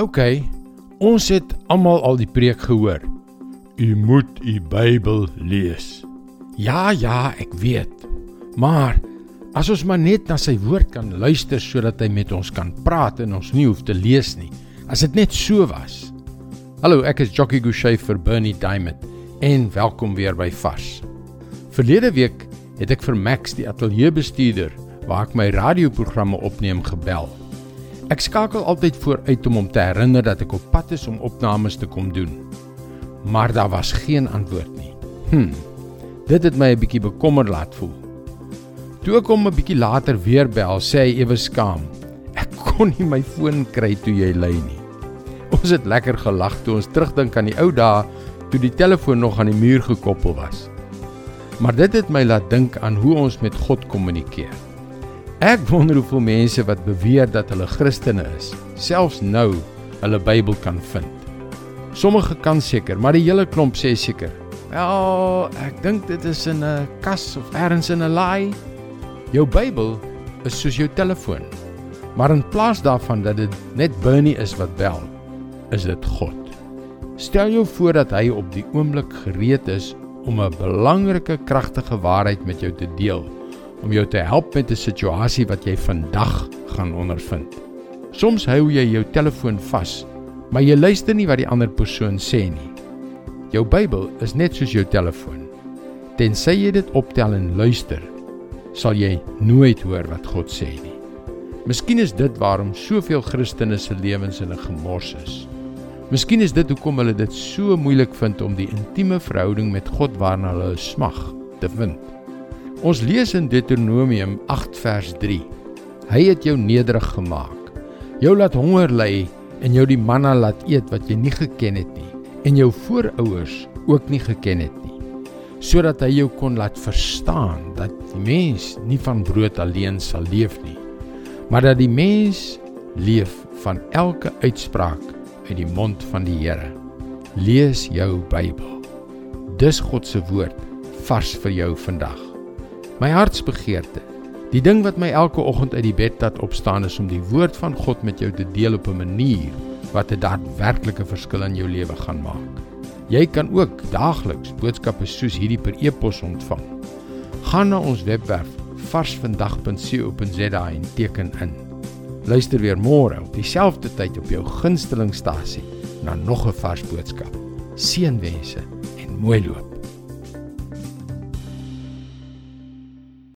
OK, ons het almal al die preek gehoor. U moet u Bybel lees. Ja, ja, ek weet. Maar as ons maar net na sy woord kan luister sodat hy met ons kan praat en ons nie hoef te lees nie. As dit net so was. Hallo, ek is Jockey Gouchee vir Bernie Diamond en welkom weer by Vars. Verlede week het ek vir Max die ateljeebestuurder waar ek my radioprogramme opneem gebel. Ek skakel altyd vooruit om hom te herinner dat ek op pad is om opnames te kom doen. Maar daar was geen antwoord nie. Hm. Dit het my 'n bietjie bekommer laat voel. Toe ek hom 'n bietjie later weer bel, sê hy ewe skaam: "Ek kon nie my foon kry toe jy lei nie." Ons het lekker gelag toe ons terugdink aan die ou dae toe die telefoon nog aan die muur gekoppel was. Maar dit het my laat dink aan hoe ons met God kommunikeer. Ek wonder hoeveel mense wat beweer dat hulle Christene is, selfs nou hulle Bybel kan vind. Sommige kan seker, maar die hele klomp sê seker. Wel, ek dink dit is in 'n kas of ergens in 'n laai. Jou Bybel is soos jou telefoon. Maar in plaas daarvan dat dit net Bernie is wat bel, is dit God. Stel jou voor dat hy op die oomblik gereed is om 'n belangrike kragtige waarheid met jou te deel om jou te help met 'n situasie wat jy vandag gaan ondervind. Soms hou jy jou telefoon vas, maar jy luister nie wat die ander persoon sê nie. Jou Bybel is net soos jou telefoon. Tensy jy dit optel en luister, sal jy nooit hoor wat God sê nie. Miskien is dit waarom soveel Christene se lewens in 'n gemors is. Miskien is dit hoekom hulle dit so moeilik vind om die intieme verhouding met God waarna hulle smag te vind. Ons lees in Deuteronomium 8 vers 3. Hy het jou nederig gemaak. Jou laat honger ly en jou die manna laat eet wat jy nie geken het nie en jou voorouers ook nie geken het nie. Sodat hy jou kon laat verstaan dat die mens nie van brood alleen sal leef nie, maar dat die mens leef van elke uitspraak uit die mond van die Here. Lees jou Bybel. Dis God se woord vars vir jou vandag. My hartsbegeerte, die ding wat my elke oggend uit die bed laat opstaan is om die woord van God met jou te deel op 'n manier wat 'n daadwerklike verskil in jou lewe gaan maak. Jy kan ook daagliks boodskappe soos hierdie per e-pos ontvang. Gaan na ons webwerf varsvandag.co.za en teken in. Luister weer môre op dieselfde tyd op jou gunstelingstasie na nog 'n vars boodskap. Seënwense en mooi loop.